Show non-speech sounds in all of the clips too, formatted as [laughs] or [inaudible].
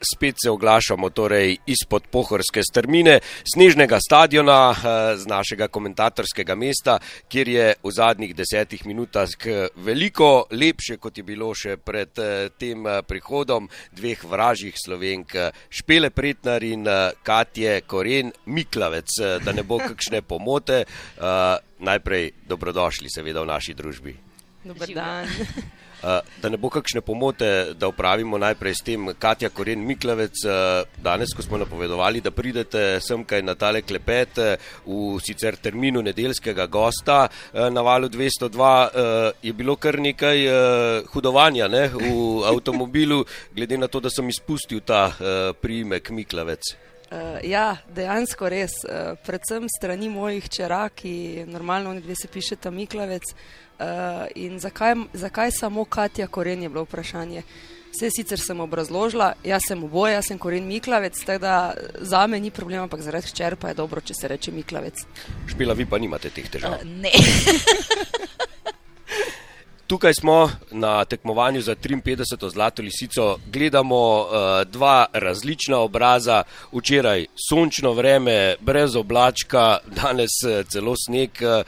spet se oglašamo torej izpod pohorske strmine, snežnega stadiona eh, z našega komentatorskega mesta, kjer je v zadnjih desetih minutah veliko lepše, kot je bilo še pred eh, tem eh, prihodom dveh vražjih slovenk, Špele Pretnar in Katje Koren Miklavec, da ne bo kakšne pomote. Najprej dobrodošli seveda v naši družbi. Dobar dan. Eh, da ne bo kakšne pomote, da upravimo najprej s tem, Katja Koren Miklavec, eh, danes, ko smo napovedovali, da pridete sem kaj na tale klepet eh, v sicer terminu nedeljskega gosta na valu 202, je bilo kar nekaj hudovanja ne, v [laughs] avtomobilu, glede na to, da sem izpustil ta priimek Miklavec. Uh, ja, dejansko res. Uh, predvsem strani mojih čera, ki normalno dve se pišeta Miklavec. Uh, in zakaj, zakaj samo Katja Koren je bilo vprašanje? Vse sicer sem obrazložila, jaz sem oboje, jaz sem Koren Miklavec, tako da za me ni problema, ampak zaradi čer pa je dobro, če se reče Miklavec. Špila, vi pa nimate teh težav. Uh, ne. [laughs] Tukaj smo na tekmovanju za 53. zlato lisico, gledamo uh, dva različna obraza. Včeraj sončno vreme, brez oblačka, danes celo sneg. Uh,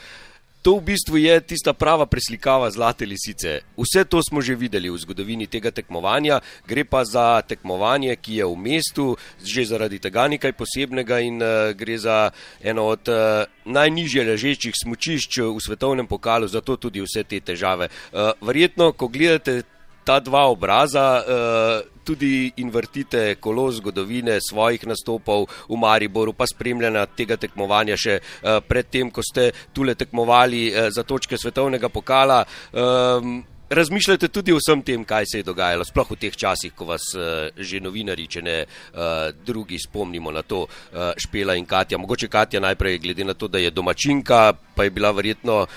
To v bistvu je tista prava preslikava zlate lisice. Vse to smo že videli v zgodovini tega tekmovanja, gre pa za tekmovanje, ki je v mestu, že zaradi tega nekaj posebnega in uh, gre za eno od uh, najnižje ležečih smočišč v svetovnem pokalu, zato tudi vse te težave. Uh, verjetno, ko gledate ta dva obraza, uh, tudi in vrtite kolo zgodovine svojih nastopov v Mariboru, pa spremljanja tega tekmovanja še uh, predtem, ko ste tule tekmovali uh, za točke svetovnega pokala. Um, Razmišljate tudi o vsem tem, kaj se je dogajalo, sploh v teh časih, ko vas že novinari, če ne drugi, spomnimo na to, Špela in Katja. Mogoče Katja najprej, glede na to, da je domačinka, pa je bila verjetno,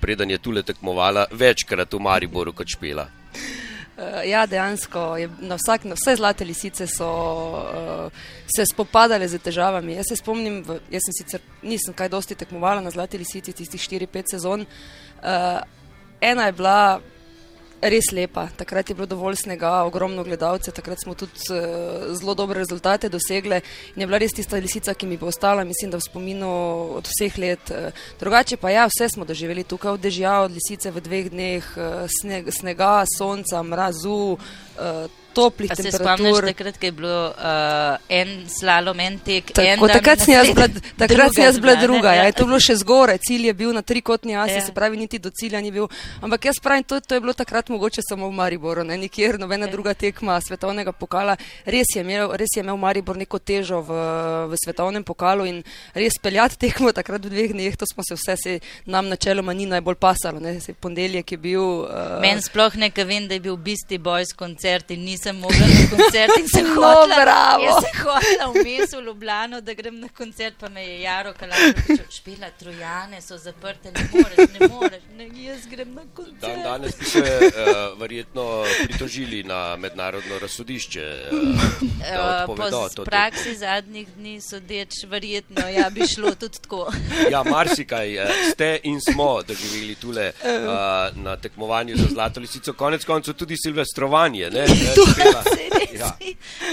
preden je tule tekmovala, večkrat v Mariboru kot Špela. Uh, ja, dejansko je na, vsak, na vse zlate lisice so uh, se spopadale z težavami. Jaz se spomnim, v, jaz sem sicer nisem kaj dosti tekmovala na zlate lisici tistih 4-5 sezon. Uh, ena je bila res lepa. Takrat je bilo dovolj snega, ogromno gledalcev, takrat smo tudi uh, zelo dobre rezultate dosegli in je bila res tista lisica, ki mi bo ostala, mislim, da v spominu od vseh let. Uh, drugače pa ja, vse smo doživeli tukaj, od dežja, od lisice v dveh dneh, uh, sneg, snega, sonca, mrazu. Uh, toplih pa temperatur. Se spomniš, takrat je bilo uh, en slalom, en tek. Tako, en takrat sem jaz bila, [laughs] takrat sem jaz bila druga. Ja. Ja, to je bilo še zgore, cilj je bil na trikotni asi, ja. se pravi, niti do cilja ni bil. Ampak jaz pravim, to, to je bilo takrat mogoče samo v Mariboru, ne nikjer, nobena ja. druga tekma svetovnega pokala. Res je, imel, res je imel Maribor neko težo v, v svetovnem pokalu in res peljati tekmo takrat v dveh dneh, to smo se vse, se nam načeloma ni najbolj pasalo. Ne. Se ponedeljek je bil. Uh, Meni sploh ne vem, da je bil Beastie Boys koncert in nisem nisem mogla na koncert in sem hodila. No, sem hodila v mestu v Ljubljano, da grem na koncert, pa me je Jaro Kalakovič odšpila, trojane so zaprte, ne moreš, ne moreš, ne, jaz grem na koncert. Dan danes bi se uh, verjetno pritožili na mednarodno razsodišče. Uh, po to praksi zadnjih dni sodeč, verjetno, ja, bi šlo tudi tako. ja, marsikaj uh, ste in smo doživeli tule uh, na tekmovanju za Zlato lisico, konec koncev tudi silvestrovanje. Ne? [laughs] Ja. Ja.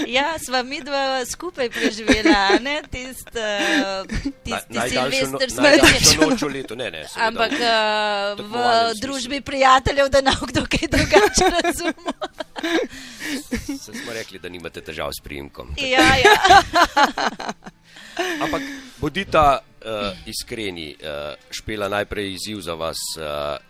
ja, sva mi dva skupaj preživela, ne tisti uh, silvestr smrti. [laughs] Ampak uh, v družbi prijateljev, da nam kdo kaj drugače [laughs] razume. Se smo rekli, da nimate težav s prijemkom. Ja, ja. Ampak bodite uh, iskreni, uh, špela najprej izziv za vas. Uh,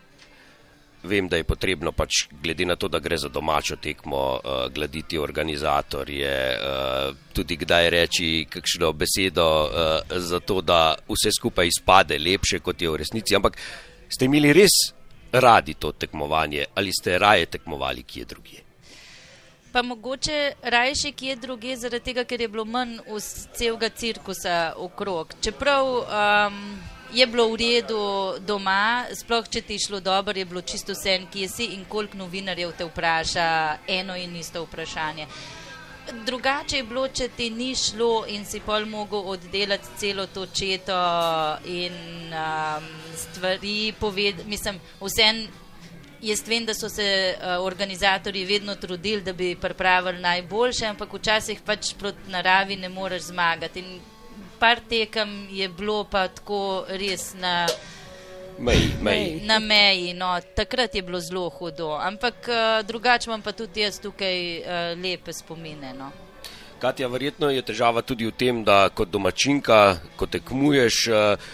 vem, da je potrebno pač glede na to, da gre za domačo tekmo, uh, glediti organizatorje, uh, tudi kdaj reči kakšno besedo uh, za to, da vse skupaj izpade lepše, kot je v resnici. Ampak ste imeli res radi to tekmovanje ali ste raje tekmovali kje drugje? Pa mogoče raje še kje druge, zaradi tega, ker je bilo manj celega cirkusa okrog. Čeprav um, je bilo v redu doma, sploh če ti je šlo dobro, je bilo čisto vse, kje si in koliko novinarjev te vpraša eno in isto vprašanje. Drugače je bilo, če ti ni šlo in si pol mogel oddelati celo to četo in um, stvari povedati, mislim, vse jaz vem, da so se uh, organizatorji vedno trudili, da bi pripravili najboljše, ampak včasih pač proti naravi ne moreš zmagati. In par tekem je bilo pa tako res na. Meji, meji. Na meji, no, takrat je bilo zelo hudo, ampak uh, drugače imam pa tudi jaz tukaj uh, lepe spomine. No. Katja, verjetno je težava tudi v tem, da kot domačinka, ko tekmuješ, uh,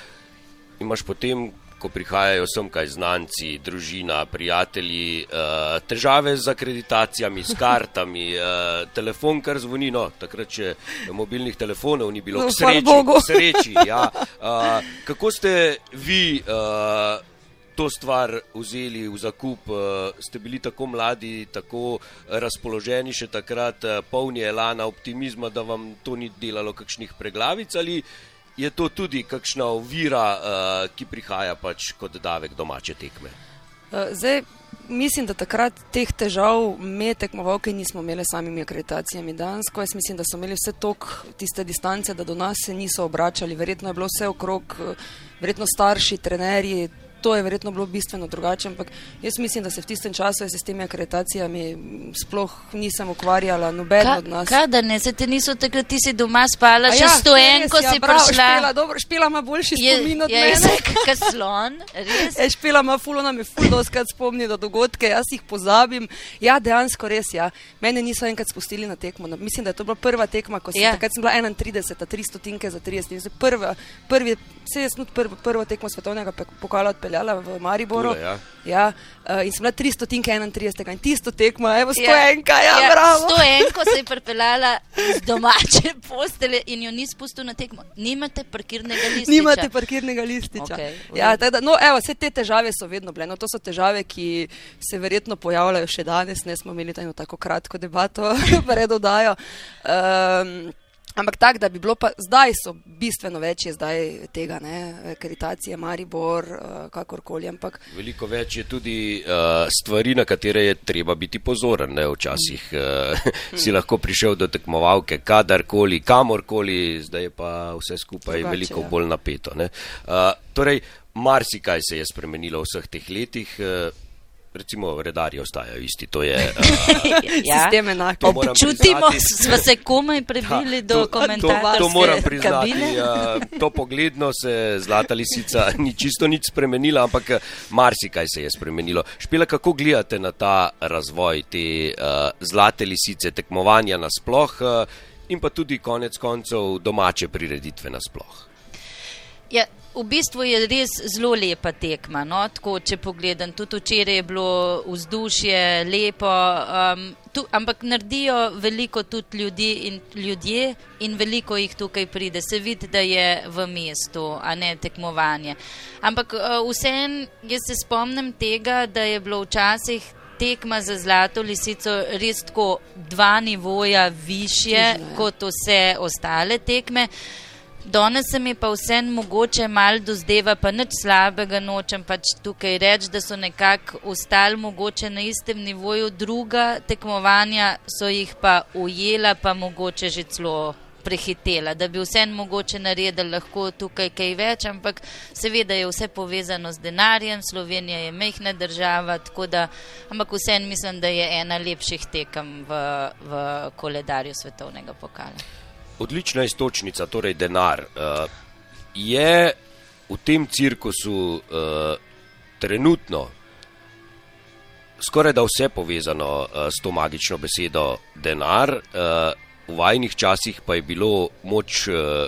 imaš potem ko prihajajo sem kaj znanci, družina, prijatelji, uh, težave z akreditacijami, s kartami, uh, telefon kar zvoni, no, takrat še mobilnih telefonov ni bilo, No, k sreči, k sreči ja. uh, kako ste vi uh, to stvar vzeli v zakup, uh, ste bili tako mladi, tako razpoloženi še takrat, uh, polni elana, optimizma, da vam to ni delalo kakšnih preglavic ali je to tudi kakšna ovira, uh, ki prihaja pač kot davek domače tekme? Uh, Zdaj, mislim, da takrat teh težav me tekmovalke nismo imeli s samimi akreditacijami. Dansko, jaz mislim, da so imeli vse tok tiste distance, da do nas se niso obračali. Verjetno je bilo vse okrog, eh, verjetno starši, trenerji. To je verjetno bilo bistveno drugače, ampak jaz mislim, da se v tistem času s temi akreditacijami sploh nisem ukvarjala, noben od nas. Kaj da ne, se te niso takrat, ti si doma spala, A še ja, stoenko res, ja, si bravo, prišla. Špela, dobro, špela ima boljši spomin od je mene. kot slon, res. E, špela ima fulo, nam je fulo doskrat spomni na dogodke, jaz jih pozabim. Ja, dejansko res, ja. Mene niso enkrat spustili na tekmo. Na- Mislim, da je to bila prva tekma, ko sem, Ja. takrat sem bila 31, 300 tinke za 30. In se Prva, prvi, se sem tudi prvo, prvo tekmo svetovnega pokala odpeljala v Mariboru. Tule, ja. ja uh, in sem bila 300 tinke 31. In tisto tekmo, evo, stoenka, ja, ja, ja, bravo. stoenko se je pripeljala z domače [laughs] postelje in jo ni spustil na tekmo. Nimate parkirnega lista. Nimate parkirnega lističa. V ja, redu. tako da, no, evo, vse te težave so vedno bile. No, to so težave, ki se verjetno pojavljajo še danes. Ne smo imeli eno tako kratko debato [laughs] pred oddajo. Um, ampak tako, da bi bilo pa zdaj so bistveno večje zdaj tega, ne, akreditacije, Maribor, uh, kakorkoli. Ampak Veliko več je tudi uh, stvari, na katere je treba biti pozoren. Ne? Včasih uh, [laughs] si lahko prišel do tekmovalke kadarkoli, kamorkoli, zdaj je pa vse skupaj Drugače, veliko ja. bolj napeto. ne. Uh, torej, marsikaj se je spremenilo v vseh teh letih. Uh, Recimo, redarji ostajajo isti, to je. Uh, [laughs] sistem enak. To Občutimo, priznati. smo se komaj prebili do to, komentarja. to moram priznati. Kabine. Uh, to pogledno se zlata lisica [laughs] ni čisto nič spremenila, ampak eh, marsikaj se je spremenilo. Špela, kako gledate na ta razvoj te uh, zlate lisice, tekmovanja nasploh uh, in pa tudi konec koncev domače prireditve nasploh? Ja, v bistvu je res zelo lepa tekma. No? Tako, če pogledam, tudi včeraj je bilo vzdušje lepo, um, tu, ampak naredijo veliko tudi ljudi in, ljudje in veliko jih tukaj pride. Se vidi, da je v mestu, a ne tekmovanje. Ampak uh, vseeno, jaz se spomnim tega, da je bilo včasih. Tekma za zlato lisico res tako dva nivoja više ja. kot vse ostale tekme. Danes se mi pa vseeno mogoče malo dozdeva, pa nič slabega nočem pač tukaj reči, da so nekako ostali mogoče na istem nivoju, druga tekmovanja so jih pa ujela, pa mogoče že celo prehitela, da bi vseeno mogoče naredili lahko tukaj kaj več, ampak seveda je vse povezano z denarjem, Slovenija je mehna država, tako da, ampak vseeno mislim, da je ena lepših tekem v, v koledarju svetovnega pokala. Odlična istočnica, torej denar. Uh, je v tem cirkusu uh, trenutno skoraj da vse povezano uh, s to magično besedo denar, uh, v vajnih časih pa je bilo moč uh,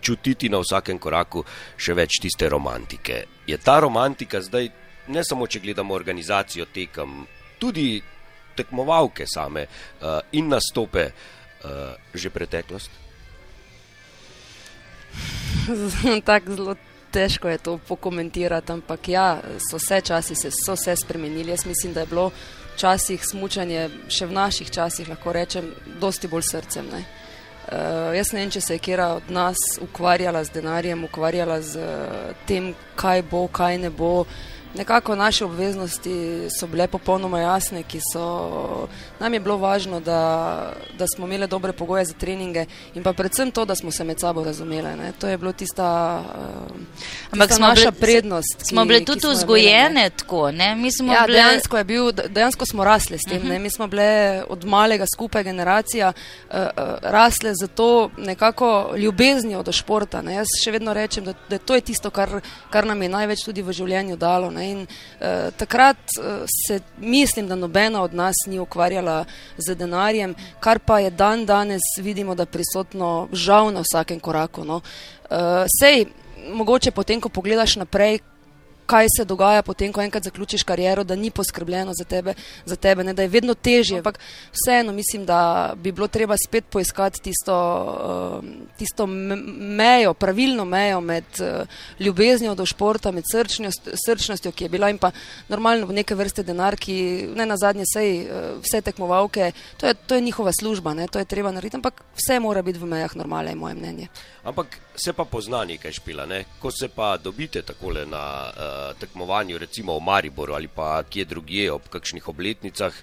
čutiti na vsakem koraku še več tiste romantike. Je ta romantika zdaj, ne samo če gledamo organizacijo tekem, tudi tekmovalke same uh, in nastope, uh, že preteklost? [laughs] Tako zelo težko je to pokomentirati, ampak ja, so vse časi se so vse spremenili. Jaz mislim, da je bilo včasih smučanje, še v naših časih lahko rečem, dosti bolj srcem. Ne? Uh, jaz ne vem, če se je kera od nas ukvarjala z denarjem, ukvarjala z uh, tem, kaj bo, kaj ne bo. Nekako naše obveznosti so bile popolnoma jasne, ki so nam je bilo važno, da, da smo imeli dobre pogoje za treninge in pa predvsem to, da smo se med sabo razumeli. Ne. To je bilo tista, uh, Ampak tista smo naša bile- prednost. Smo ki- bile ki tudi smo jo imeli, ne. vzgojene tako, ne? Mi smo Ja, bile... dejansko, bil, dejansko smo rasli s tem. Uh Mhm. -huh. Mi smo bile od malega skupaj generacija, uh, uh, rasle za to nekako ljubeznijo do športa. Ne. Jaz še vedno rečem, da, da to je tisto, kar, kar nam je največ tudi v življenju dalo. Ne. In, uh, takrat uh, se mislim, da nobena od nas ni ukvarjala z denarjem, kar pa je dan danes vidimo, da je prisotno žal na vsakem koraku. No. Uh, sej, mogoče potem, ko pogledaš naprej, kaj se dogaja potem, ko enkrat zaključiš kariero, da ni poskrbljeno za tebe, za tebe ne, da je vedno težje. Ampak vseeno mislim, da bi bilo treba spet poiskati tisto, uh, tisto me- mejo, pravilno mejo med uh, ljubeznijo do športa, med srčnjost, srčnostjo, ki je bila in pa normalno neke vrste denar, ki ne na zadnje sej uh, vse tekmovalke, to je, to je njihova služba, ne, to je treba narediti, ampak vse mora biti v mejah normale, je moje mnenje. Ampak se pa pozna nekaj špila, ne? ko se pa dobite takole na uh, tekmovanju, recimo v Mariboru ali pa kje drugje ob kakšnih obletnicah,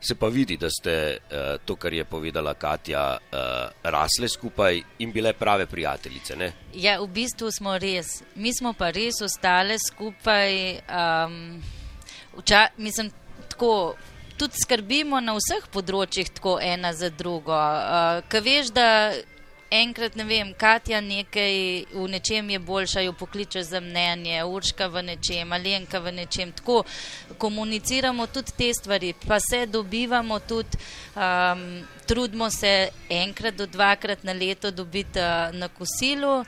se pa vidi, da ste uh, to, kar je povedala Katja, uh, rasle skupaj in bile prave prijateljice. Ne? Ja, v bistvu smo res. Mi smo pa res ostale skupaj. Um, vča, mislim, tako. Tudi skrbimo na vseh področjih, tako ena za drugo. Uh, Kaj veš, da enkrat, ne vem, Katja nekaj v nečem je boljša, jo pokliče za mnenje, Urška v nečem, Alenka v nečem. Tako komuniciramo tudi te stvari, pa se dobivamo tudi. Um, Trudimo se enkrat do dvakrat na leto dobiti uh, na kosilu uh,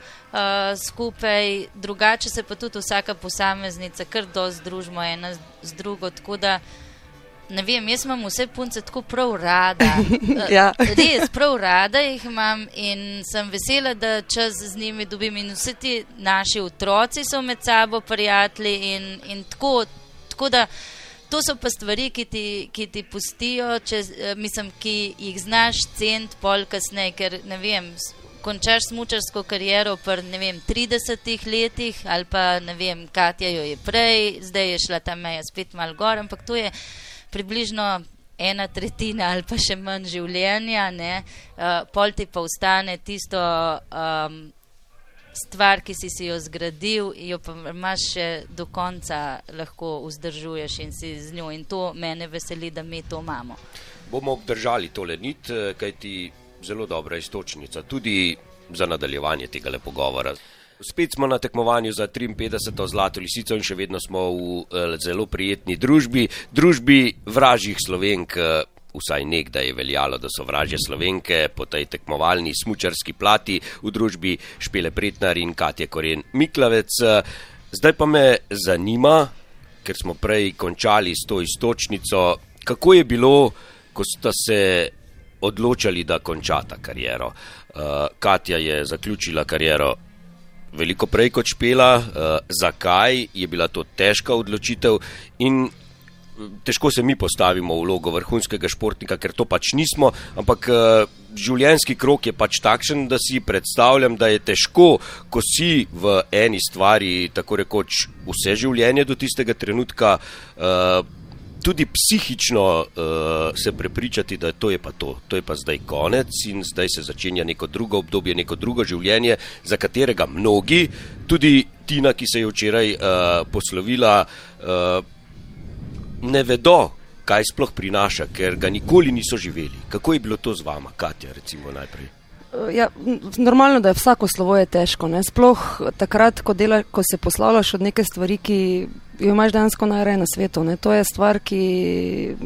skupaj, drugače se pa tudi vsaka posameznica kar dosti družimo ena z drugo. Tako da, ne vem, jaz imam vse punce tako prav rada. Uh, [laughs] Ja. Res, prav rada jih imam in sem vesela, da čas z njimi dobim. In vsi ti naši otroci so med sabo prijatelji in, in tako, tako da. To so pa stvari, ki ti, ki ti pustijo, če, eh, mislim, ki jih znaš cent pol kasneje, ker ne vem. Končaš smučarsko kariero pri vem, 30 letih, ali pa ne vem, Katja jo je prej, zdaj je šla ta meja spet malo gor, ampak to je približno ena tretjina ali pa še manj življenja, ne, uh, pol ti pa ostane tisto um, stvar, ki si si jo zgradil, jo pa imaš še do konca lahko vzdržuješ in si z njo. In to mene veseli, da mi to imamo. Bomo obdržali tole nit, eh, kajti zelo dobra istočnica, tudi za nadaljevanje tega pogovora. Spet smo na tekmovanju za 53. zlato lisico in še vedno smo v eh, zelo prijetni družbi, družbi vražjih slovenk. eh, Vsaj nekdaj je veljalo, da so vražje slovenke po tej tekmovalni smučarski plati v družbi Špele Pretnar in Katje Koren Miklavec. Eh, Zdaj pa me zanima, ker smo prej končali s to istočnico, kako je bilo, ko sta se odločili, da končata kariero. Uh, Katja je zaključila kariero veliko prej kot špela. Uh, zakaj je bila to težka odločitev in težko se mi postavimo v vlogo vrhunskega športnika, ker to pač nismo, ampak uh, življenjski krok je pač takšen, da si predstavljam, da je težko, ko si v eni stvari tako rekoč vse življenje do tistega trenutka. Uh, Tudi psihično uh, se prepričati, da to je pa to, to je pa zdaj konec in zdaj se začenja neko drugo obdobje, neko drugo življenje, za katerega mnogi, tudi Tina, ki se je včeraj uh, poslovila, uh, ne vedo, kaj sploh prinaša, ker ga nikoli niso živeli. Kako je bilo to z vama, Katja, recimo najprej? Ja, normalno, da je vsako slovo je težko. Ne? Sploh takrat, ko, dela, ko se poslavljaš od neke stvari, ki jo imaš dejansko najraje na svetu. Ne? To je stvar, ki.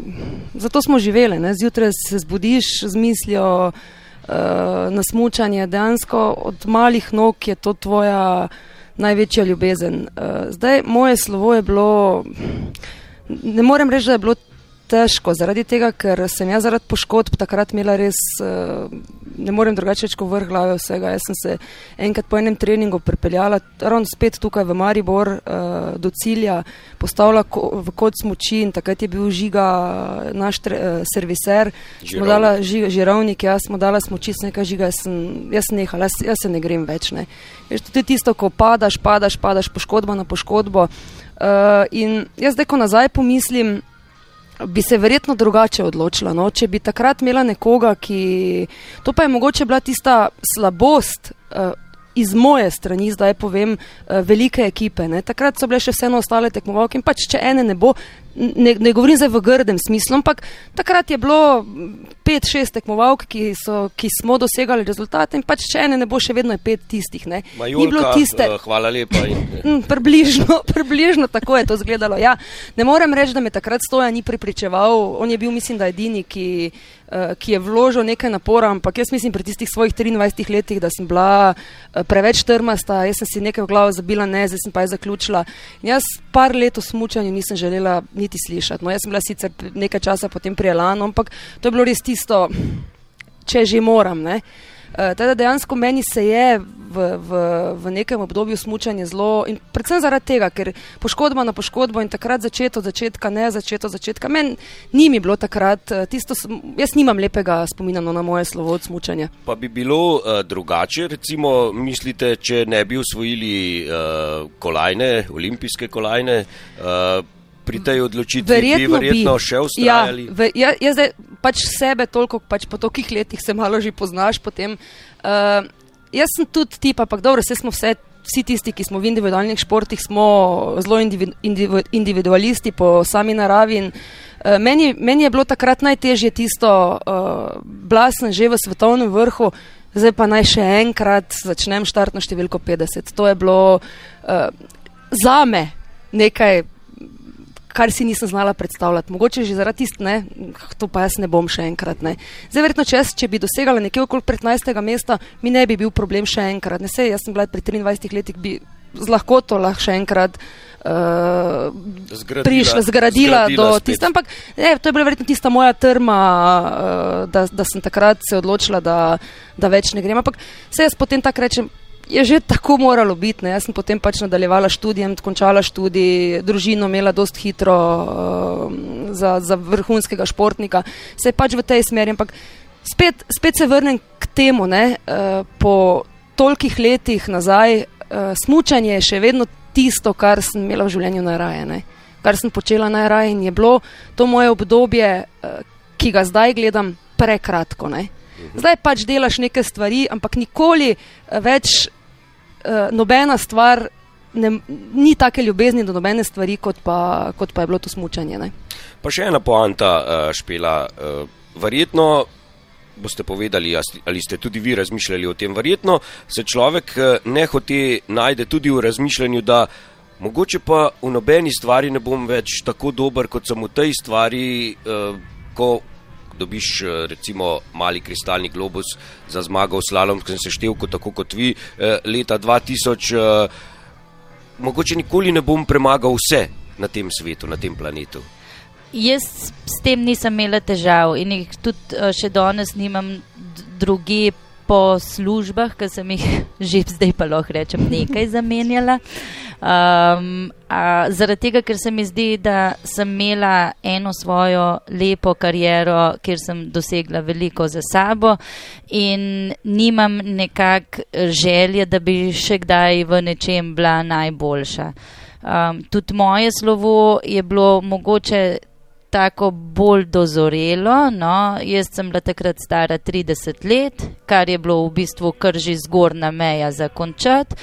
Zato smo živeli. Ne? Zjutraj se zbudiš z mislijo uh, na smučanje. Dejansko od malih nog je to tvoja največja ljubezen. Uh, zdaj, moje slovo je bilo. Ne morem reči, da je bilo težko, zaradi tega, ker sem jaz zaradi poškodb takrat imela res uh, ne morem drugače reči, vrh glave vsega. Jaz sem se enkrat po enem treningu pripeljala, ravno spet tukaj v Maribor uh, do cilja, postavila v kot smoči in takrat je bil žiga naš tre, serviser, smo dala žiga, žirovnik, jaz smo dala smoči, sem nekaj žiga, jaz sem, jaz sem nehala, jaz, jaz se ne grem več. Ne. Veš, to je tisto, ko padaš, padaš, padaš, poškodba na poškodbo. Uh, in jaz zdaj, ko nazaj pomislim, bi se verjetno drugače odločila. No? Če bi takrat imela nekoga, ki. To pa je mogoče bila tista slabost. Uh, Iz moje strani, zdaj povem, uh, velike ekipe. Ne? Takrat so bile še vseeno ostale tekmovalke in pač, če ene ne bo, ne, ne govorim zdaj v grdem smislu, ampak takrat je bilo pet, šest tekmovalk, ki, so, ki smo dosegali rezultate in pač če ene ne bo, še vedno je pet tistih. Ne. Ni bilo tiste. Uh, hvala lepa. In... Mm, približno, [laughs] približno tako je to izgledalo. Ja, ne morem reči, da me takrat stoja ni pripričeval. On je bil, mislim, da edini, ki, uh, ki je vložil nekaj napora, ampak jaz mislim pri tistih svojih 23 letih, da sem bila uh, preveč trmasta, jaz sem si nekaj v glavo zabila, ne, zdaj sem pa je zaključila. In jaz par let v smučanju nisem želela niti slišati. No, jaz sem bila sicer nekaj časa potem prijela, ampak to je bilo res tisto, če že moram. Ne. Uh, teda dejansko meni se je v, v, v nekem obdobju smučanje zelo in predvsem zaradi tega, ker poškodba na poškodbo in takrat začeto začetka, ne začeto začetka. Meni ni mi bilo takrat, uh, tisto, jaz nimam lepega spomina no, na moje slovo od smučanja. Pa bi bilo uh, drugače, recimo, mislite, če ne bi usvojili uh, kolajne, olimpijske kolajne. Uh, pri tej odločitvi verjetno bi verjetno bi. še ustrajali? Ja, ja, jaz zdaj pač sebe toliko, pač po tolikih letih se malo že poznaš. Potem, uh, jaz sem tudi tip, ampak dobro, vse smo vse. Vsi tisti, ki smo v individualnih športih, smo zelo individualisti po sami naravi. In, uh, meni, meni je bilo takrat najtežje tisto, uh, bila sem že v svetovnem vrhu, zdaj pa naj še enkrat začnem štartno številko 50. To je bilo uh, za me nekaj kar si nisem znala predstavljati. Mogoče že zaradi tistega, to pa jaz ne bom še enkrat. Ne. Zdaj, verjetno, če, če bi dosegala nekje okoli 15. mesta, mi ne bi bil problem še enkrat. Ne, sej, jaz sem bila pri 23 letih, bi z lahkoto lahko še enkrat. Uh, zgradila, prišla, zgradila, zgradila do tiste, ampak ne, to je bila verjetno tista moja trma, uh, da, da sem takrat se odločila, da, da več ne grem. Ampak se jaz potem tako rečem, je že tako moralo biti. Ne. Jaz sem potem pač nadaljevala študijem, končala študij, družino imela dost hitro uh, za, za vrhunskega športnika. Se je pač v tej smeri, ampak spet, spet se vrnem k temu, ne, uh, po tolikih letih nazaj, uh, smučanje je še vedno tisto, kar sem imela v življenju najraje, ne. kar sem počela najraje in je bilo to moje obdobje, uh, ki ga zdaj gledam, prekratko. Ne. Zdaj pač delaš neke stvari, ampak nikoli več uh, nobena stvar ne, ni take ljubezni do nobene stvari, kot pa, kot pa je bilo to smučanje. Ne? Pa še ena poanta, uh, špela. Uh, verjetno boste povedali, ali ste tudi vi razmišljali o tem. Verjetno se človek ne hote najde tudi v razmišljanju, da mogoče pa v nobeni stvari ne bom več tako dober, kot sem v tej stvari, uh, ko dobiš eh, recimo mali kristalni globus za zmago v slalomskem seštevku, tako kot vi eh, leta 2000, eh, mogoče nikoli ne bom premagal vse na tem svetu, na tem planetu. Jaz s tem nisem imela težav in jih tudi še danes nimam druge po službah, ker sem jih [laughs] že zdaj pa lahko rečem nekaj zamenjala. Um, a, zaradi tega, ker se mi zdi, da sem imela eno svojo lepo kariero, kjer sem dosegla veliko za sabo in nimam nekak želje, da bi še kdaj v nečem bila najboljša. Um, tudi moje slovo je bilo mogoče tako bolj dozorelo. No. Jaz sem bila takrat stara 30 let, kar je bilo v bistvu kar že zgornja meja za končati.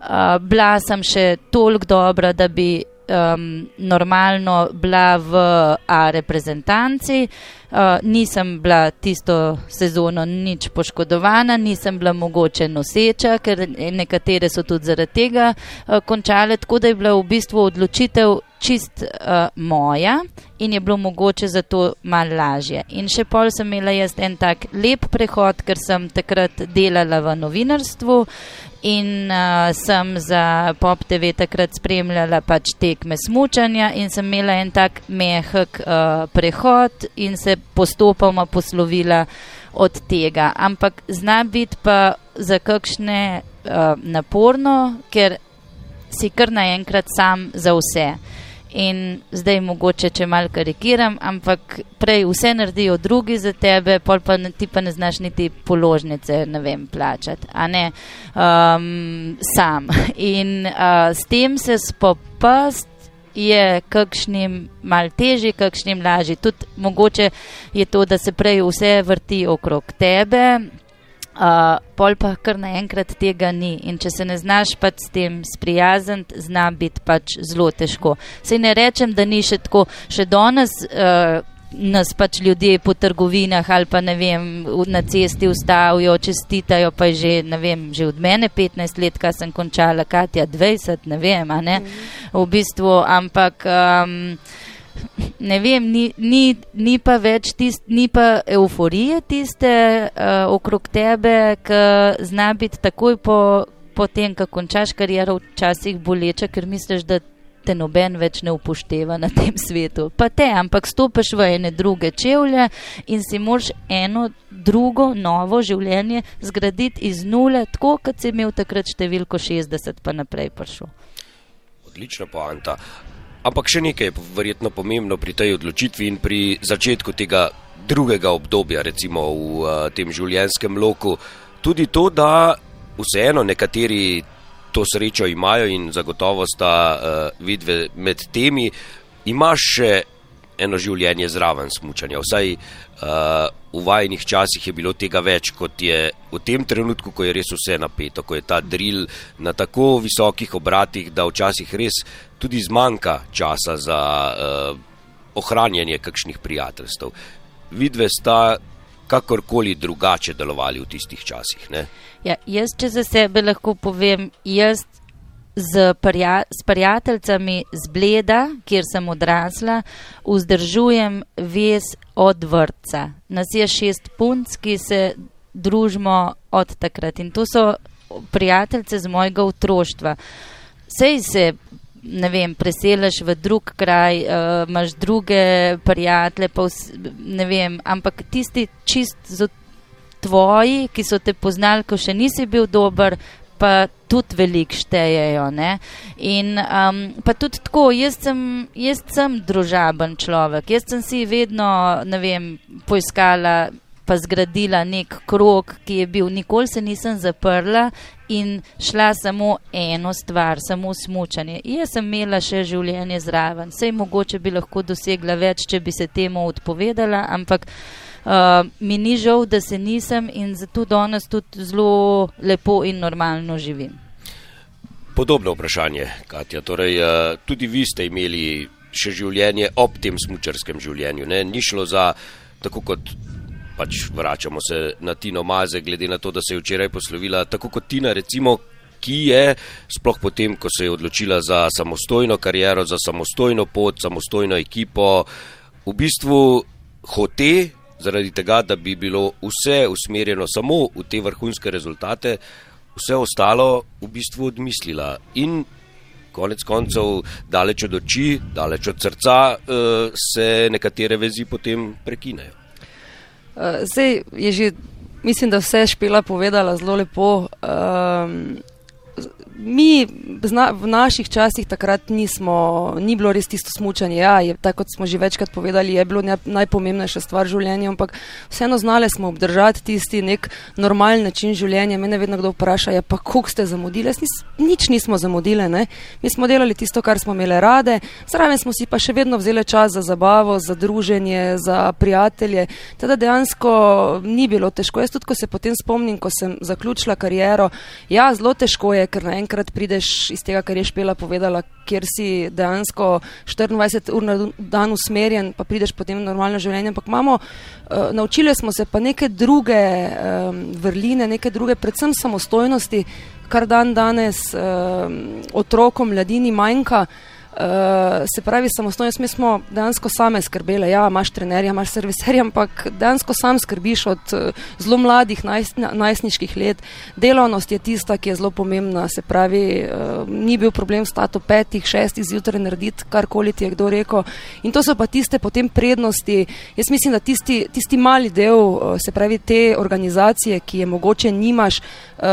Uh, bila sem še toliko dobra, da bi um, normalno bila v A reprezentanci. Uh, nisem bila tisto sezono nič poškodovana, nisem bila mogoče noseča, ker nekatere so tudi zaradi tega uh, končale, tako da je bila v bistvu odločitev čist uh, moja in je bilo mogoče zato malo lažje. In še pol sem imela jaz en tak lep prehod, ker sem takrat delala v novinarstvu in uh, sem za Pop TV takrat spremljala pač tekme smučanja in sem imela en tak mehek uh, prehod in se postopoma poslovila od tega, ampak zna biti pa za kakšne uh, naporno, ker si kar naenkrat sam za vse. In zdaj mogoče, če malo karikiram, ampak prej vse naredijo drugi za tebe, pol pa ti pa ne znaš niti položnice, ne vem, plačati, a ne um, sam. In uh, s tem se spopast je kakšnim mal težji, kakšnim lažji. Tudi mogoče je to, da se prej vse vrti okrog tebe, uh, pol pa kar naenkrat tega ni. In če se ne znaš pač s tem sprijazniti, zna biti pač zelo težko. Sej ne rečem, da ni še tako, še danes. Uh, Nas pač ljudje po trgovinah ali pa ne vem, na cesti ustavijo, čestitajo, pa je že, ne vem, že od mene 15 let, kaj sem končala, Katja 20, ne vem, a ne, v bistvu, ampak. Um, ne vem, ni, ni, ni pa več tist, ni pa euforije tiste uh, okrog tebe, ki zna biti takoj po, po tem, ko končaš kariero, včasih boleče, ker misliš, da te noben več ne upošteva na tem svetu. Pa te, ampak stopiš v ene druge čevlje in si moraš eno drugo, novo življenje zgraditi iz nule, tako kot si imel takrat številko 60 pa naprej prišel. Odlična poanta. Ampak še nekaj je verjetno pomembno pri tej odločitvi in pri začetku tega drugega obdobja, recimo v uh, tem življenjskem loku. Tudi to, da vseeno nekateri to srečo imajo in zagotovo sta uh, vidve med temi, imaš še eno življenje zraven smučanja. Vsaj uh, v vajnih časih je bilo tega več, kot je v tem trenutku, ko je res vse napeto, ko je ta drill na tako visokih obratih, da včasih res tudi zmanjka časa za uh, ohranjanje kakšnih prijateljstv. Vidve sta kakorkoli drugače delovali v tistih časih. Ja, jaz, če za sebe lahko povem, jaz z, prja, s prijateljicami z Bleda, kjer sem odrasla, vzdržujem vez od vrca. Nas je šest punc, ki se družimo od takrat in to so prijateljice z mojega otroštva. Sej se, ne vem, preselaš v drug kraj, uh, imaš druge prijatelje, pa vs, ne vem, ampak tisti čist tvoji, ki so te poznali, ko še nisi bil dober, pa tudi veliko štejejo. Ne? In um, pa tudi tako, jaz sem, jaz sem družaben človek, jaz sem si vedno, ne vem, poiskala. Pa zgradila nek krok, ki je bil, nikoli se nisem zaprla in šla samo eno stvar, samo smučanje. Jaz sem imela še življenje zraven, sej mogoče bi lahko dosegla več, če bi se temu odpovedala, ampak uh, mi ni žal, da se nisem in zato danes tudi zelo lepo in normalno živim. Podobno vprašanje, Katja. Torej, uh, tudi vi ste imeli še življenje ob tem smučarskem življenju. Ne? Ni šlo za tako kot. Pač vračamo se na Tino Maze, glede na to, da se je včeraj poslovila, tako kot Tina, recimo, ki je, sploh potem, ko se je odločila za samostojno kariero, za samostojno pot, samostojno ekipo, v bistvu hote zaradi tega, da bi bilo vse usmerjeno samo v te vrhunske rezultate, vse ostalo v bistvu odmislila. In konec koncev, daleč od oči, daleč od srca, eh, se nekatere vezi potem prekinejo. Eh, zdaj je že, mislim, da vse špela povedala zelo lepo. Um, mi zna, v naših časih takrat nismo, ni bilo res tisto smučanje. Ja, je, tako kot smo že večkrat povedali, je bilo ne, najpomembnejša stvar življenja, ampak vseeno znali smo obdržati tisti nek normalen način življenja. Mene vedno kdo vpraša, ja, pa koliko ste zamudili? Nis, nič nismo zamudili, ne? mi smo delali tisto, kar smo imeli rade, zraven smo si pa še vedno vzeli čas za zabavo, za druženje, za prijatelje. Teda dejansko ni bilo težko. Jaz tudi, ko se potem spomnim, ko sem zaključila kariero, ja, zelo težko je, ker naenkrat enkrat prideš iz tega, kar je Špela povedala, kjer si dejansko 24 ur na dan usmerjen, pa prideš potem v normalno življenje. Ampak imamo, uh, naučili smo se pa neke druge um, vrline, neke druge, predvsem samostojnosti, kar dan danes um, otrokom, mladini manjka. Uh, se pravi, samostojnost, mi smo dejansko same skrbele. Ja, imaš trenerja, imaš serviserja, ampak dejansko sam skrbiš od uh, zelo mladih, najstniških let. Delovnost je tista, ki je zelo pomembna. Se pravi, uh, ni bil problem stati v petih, šestih zjutraj narediti karkoli ti je kdo rekel. In to so pa tiste potem prednosti. Jaz mislim, da tisti, tisti mali del, uh, se pravi, te organizacije, ki je mogoče nimaš, uh,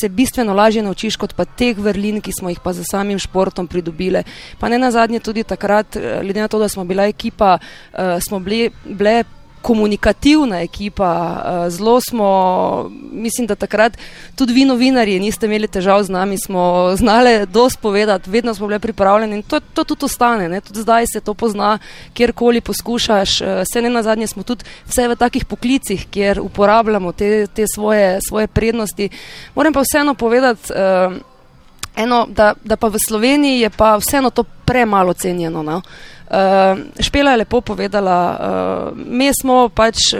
se bistveno lažje naučiš kot pa teh vrlin, ki smo jih pa za samim športom pridobile. Pa ne na zadnje tudi takrat, eh, glede na to, da smo bila ekipa, uh, smo bili, bile komunikativna ekipa, uh, zelo smo, mislim, da takrat tudi vi novinarji niste imeli težav z nami, smo znali dosti povedati, vedno smo bili pripravljeni in to, to tudi ostane, ne? tudi zdaj se to pozna, kjerkoli poskušaš, uh, vse ne na zadnje smo tudi vse v takih poklicih, kjer uporabljamo te, te svoje, svoje prednosti. Moram pa vseeno povedati, uh, Eno, da, da pa v Sloveniji je pa vseeno to premalo cenjeno. No? Uh, Špela je lepo povedala, uh, mi smo pač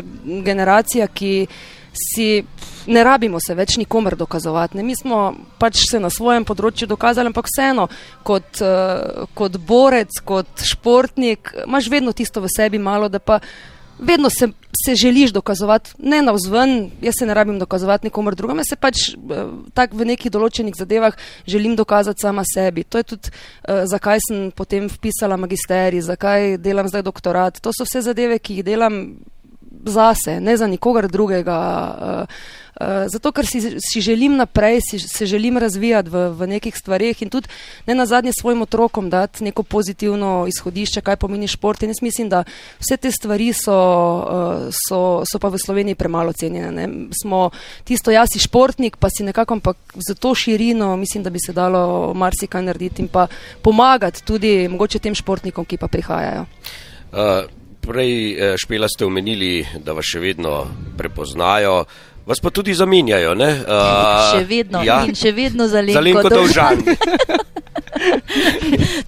generacija, ki si ne rabimo se več nikomer dokazovati. Ne? Mi smo pač se na svojem področju dokazali, ampak vseeno kot, uh, kot borec, kot športnik, imaš vedno tisto v sebi malo, da pa vedno se, se želiš dokazovati, ne na vzven, jaz se ne rabim dokazovati nikomer drugemu, jaz se pač eh, tako v nekih določenih zadevah želim dokazati sama sebi. To je tudi, uh, zakaj sem potem vpisala magisterij, zakaj delam zdaj doktorat. To so vse zadeve, ki jih delam zase, ne za nikogar drugega. Eh, zato, ker si, si želim naprej, si, se želim razvijati v, v nekih stvarih in tudi ne na zadnje svojim otrokom dati neko pozitivno izhodišče, kaj pomeni šport. In jaz mislim, da vse te stvari so, uh, so, so pa v Sloveniji premalo cenjene. Ne. Smo tisto, jaz si športnik, pa si nekako, ampak za to širino mislim, da bi se dalo marsikaj narediti in pa pomagati tudi mogoče tem športnikom, ki pa prihajajo. Uh, prej špela ste omenili, da vas še vedno prepoznajo. Vas pa tudi zamenjajo, ne? Uh, še vedno, ja. in še vedno za Lenko, za Lenko Dolžan. [laughs]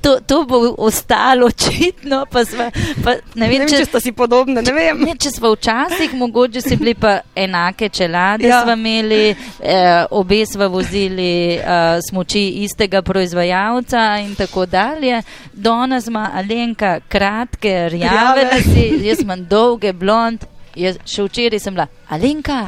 to, to bo ostalo očitno, pa, sva, pa ne vem, ne vem če, če sta si podobne, ne vem. Ne, če smo včasih, mogoče si bili pa enake čelade, ja. smo imeli, eh, obe smo vozili eh, smoči istega proizvajalca in tako dalje. Danes ima Alenka kratke, rjave, rjave. jaz imam dolge, blond, Jaz, še včeraj sem bila, Alenka,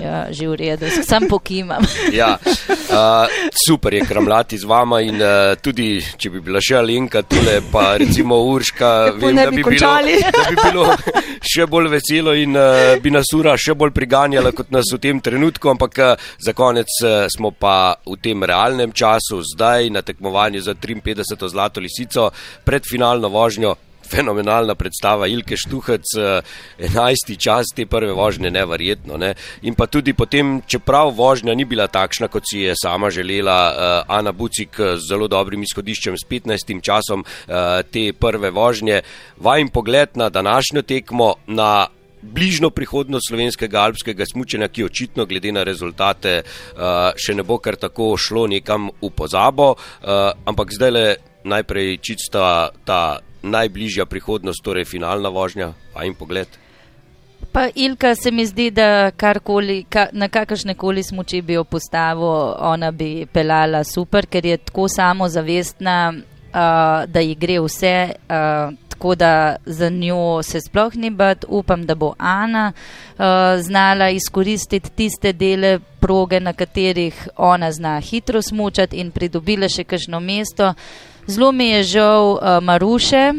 ja, že v redu, sam pokimam. [laughs] ja, uh, super je kramljati z vama in uh, tudi, če bi bila še Alenka, tule pa recimo Urška, [laughs] vem, da, bi bilo, [laughs] da bi bilo še bolj veselo in uh, bi nas ura še bolj priganjala kot nas v tem trenutku, ampak uh, za konec uh, smo pa v tem realnem času, zdaj na tekmovanju za 53. zlato lisico pred finalno vožnjo fenomenalna predstava Ilke Štuhec, 11. Eh, čas te prve vožnje, neverjetno. Ne? In pa tudi potem, čeprav vožnja ni bila takšna, kot si je sama želela, uh, Ana Bucik z zelo dobrim izhodiščem, s 15. časom te prve vožnje, vajem pogled na današnjo tekmo, na bližno prihodnost slovenskega alpskega smučenja, ki očitno glede na rezultate še ne bo kar tako šlo nekam v pozabo, ampak zdaj le najprej čista ta najbližja prihodnost, torej finalna vožnja, pa jim pogled. Pa Ilka se mi zdi, da karkoli, ka, na kakršne koli smoči bi jo postavil, ona bi pelala super, ker je tako samozavestna, uh, da ji gre vse, uh, tako da za njo se sploh ni bat. Upam, da bo Ana uh, znala izkoristiti tiste dele proge, na katerih ona zna hitro smučati in pridobila še kakšno mesto. Zelo mi je žal uh, Maruše,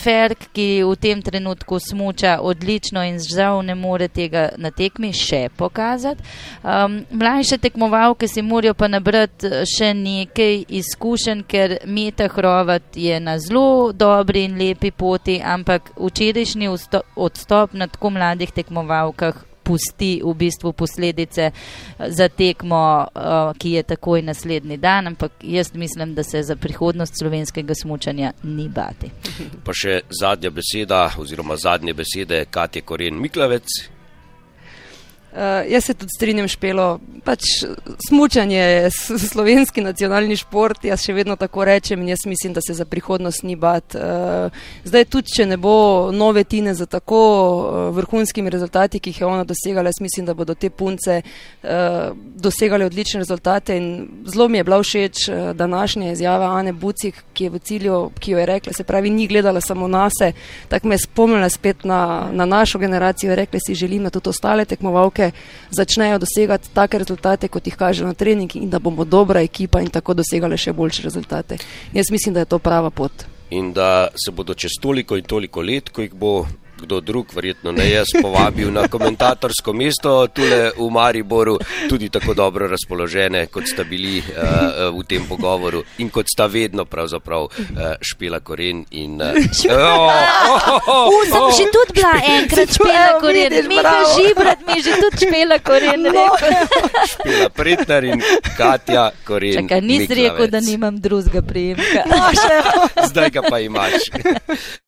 Ferk, ki v tem trenutku smuča odlično in žal ne more tega na tekmi še pokazati. Um, mlajše tekmovalke si morajo pa nabrati eh, še nekaj izkušenj, ker Meta Hrovat je na zelo dobri in lepi poti, ampak včerajšnji odstop na tako mladih tekmovalkah pusti v bistvu posledice za tekmo, uh, ki je takoj naslednji dan, ampak jaz mislim, da se za prihodnost slovenskega smučanja ni bati. Pa še zadnja beseda, oziroma zadnje besede, Katje Koren Miklavec. Uh, jaz se tudi strinjam, špelo. Pač smučanje je slovenski nacionalni šport, jaz še vedno tako rečem in jaz mislim, da se za prihodnost ni bat. Uh, zdaj tudi, če ne bo nove tine za tako uh, vrhunskimi rezultati, ki jih je ona dosegala, jaz mislim, da bodo te punce uh, dosegale odlične rezultate in zelo mi je bila všeč uh, današnja izjava Ane Bucik, ki je v cilju, ki jo je rekla, se pravi, ni gledala samo na se, tako me je spomnila spet na, na našo generacijo, rekla si želim, da tudi ostale tekmovalke roke začnejo dosegati take rezultate, kot jih kaže na treningi, in da bomo dobra ekipa in tako dosegali še boljše rezultate. Jaz mislim, da je to prava pot. In da se bodo čez toliko in toliko let, ko jih bo kdo drug, verjetno ne jaz, povabil na komentatorsko mesto tukaj v Mariboru, tudi tako dobro razpoložene, kot sta bili uh, v tem pogovoru in kot sta vedno pravzaprav uh, špela koren. In, uh, oh, oh, oh, oh, sem že tudi bila enkrat špela koren, mi pa žibrat, mi že tudi špela koren. No. špela Pretnar in Katja koren. Čakaj, nisi rekel, da nimam drugega prijemka. [laughs] Zdaj ga pa imaš.